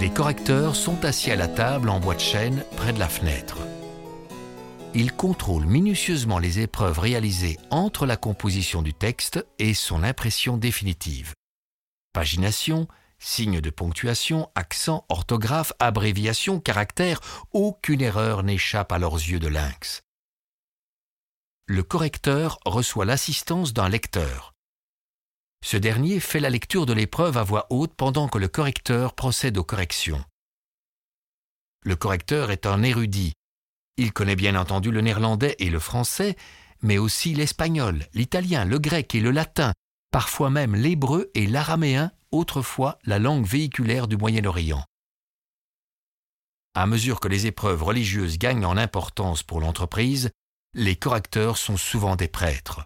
Les correcteurs sont assis à la table en bois de chêne près de la fenêtre. Ils contrôlent minutieusement les épreuves réalisées entre la composition du texte et son impression définitive. Pagination, signes de ponctuation, accent, orthographe, abréviation, caractère, aucune erreur n'échappe à leurs yeux de lynx. Le correcteur reçoit l'assistance d'un lecteur. Ce dernier fait la lecture de l'épreuve à voix haute pendant que le correcteur procède aux corrections. Le correcteur est un érudit. Il connaît bien entendu le néerlandais et le français, mais aussi l'espagnol, l'italien, le grec et le latin, parfois même l'hébreu et l'araméen, autrefois la langue véhiculaire du Moyen-Orient. À mesure que les épreuves religieuses gagnent en importance pour l'entreprise, les correcteurs sont souvent des prêtres.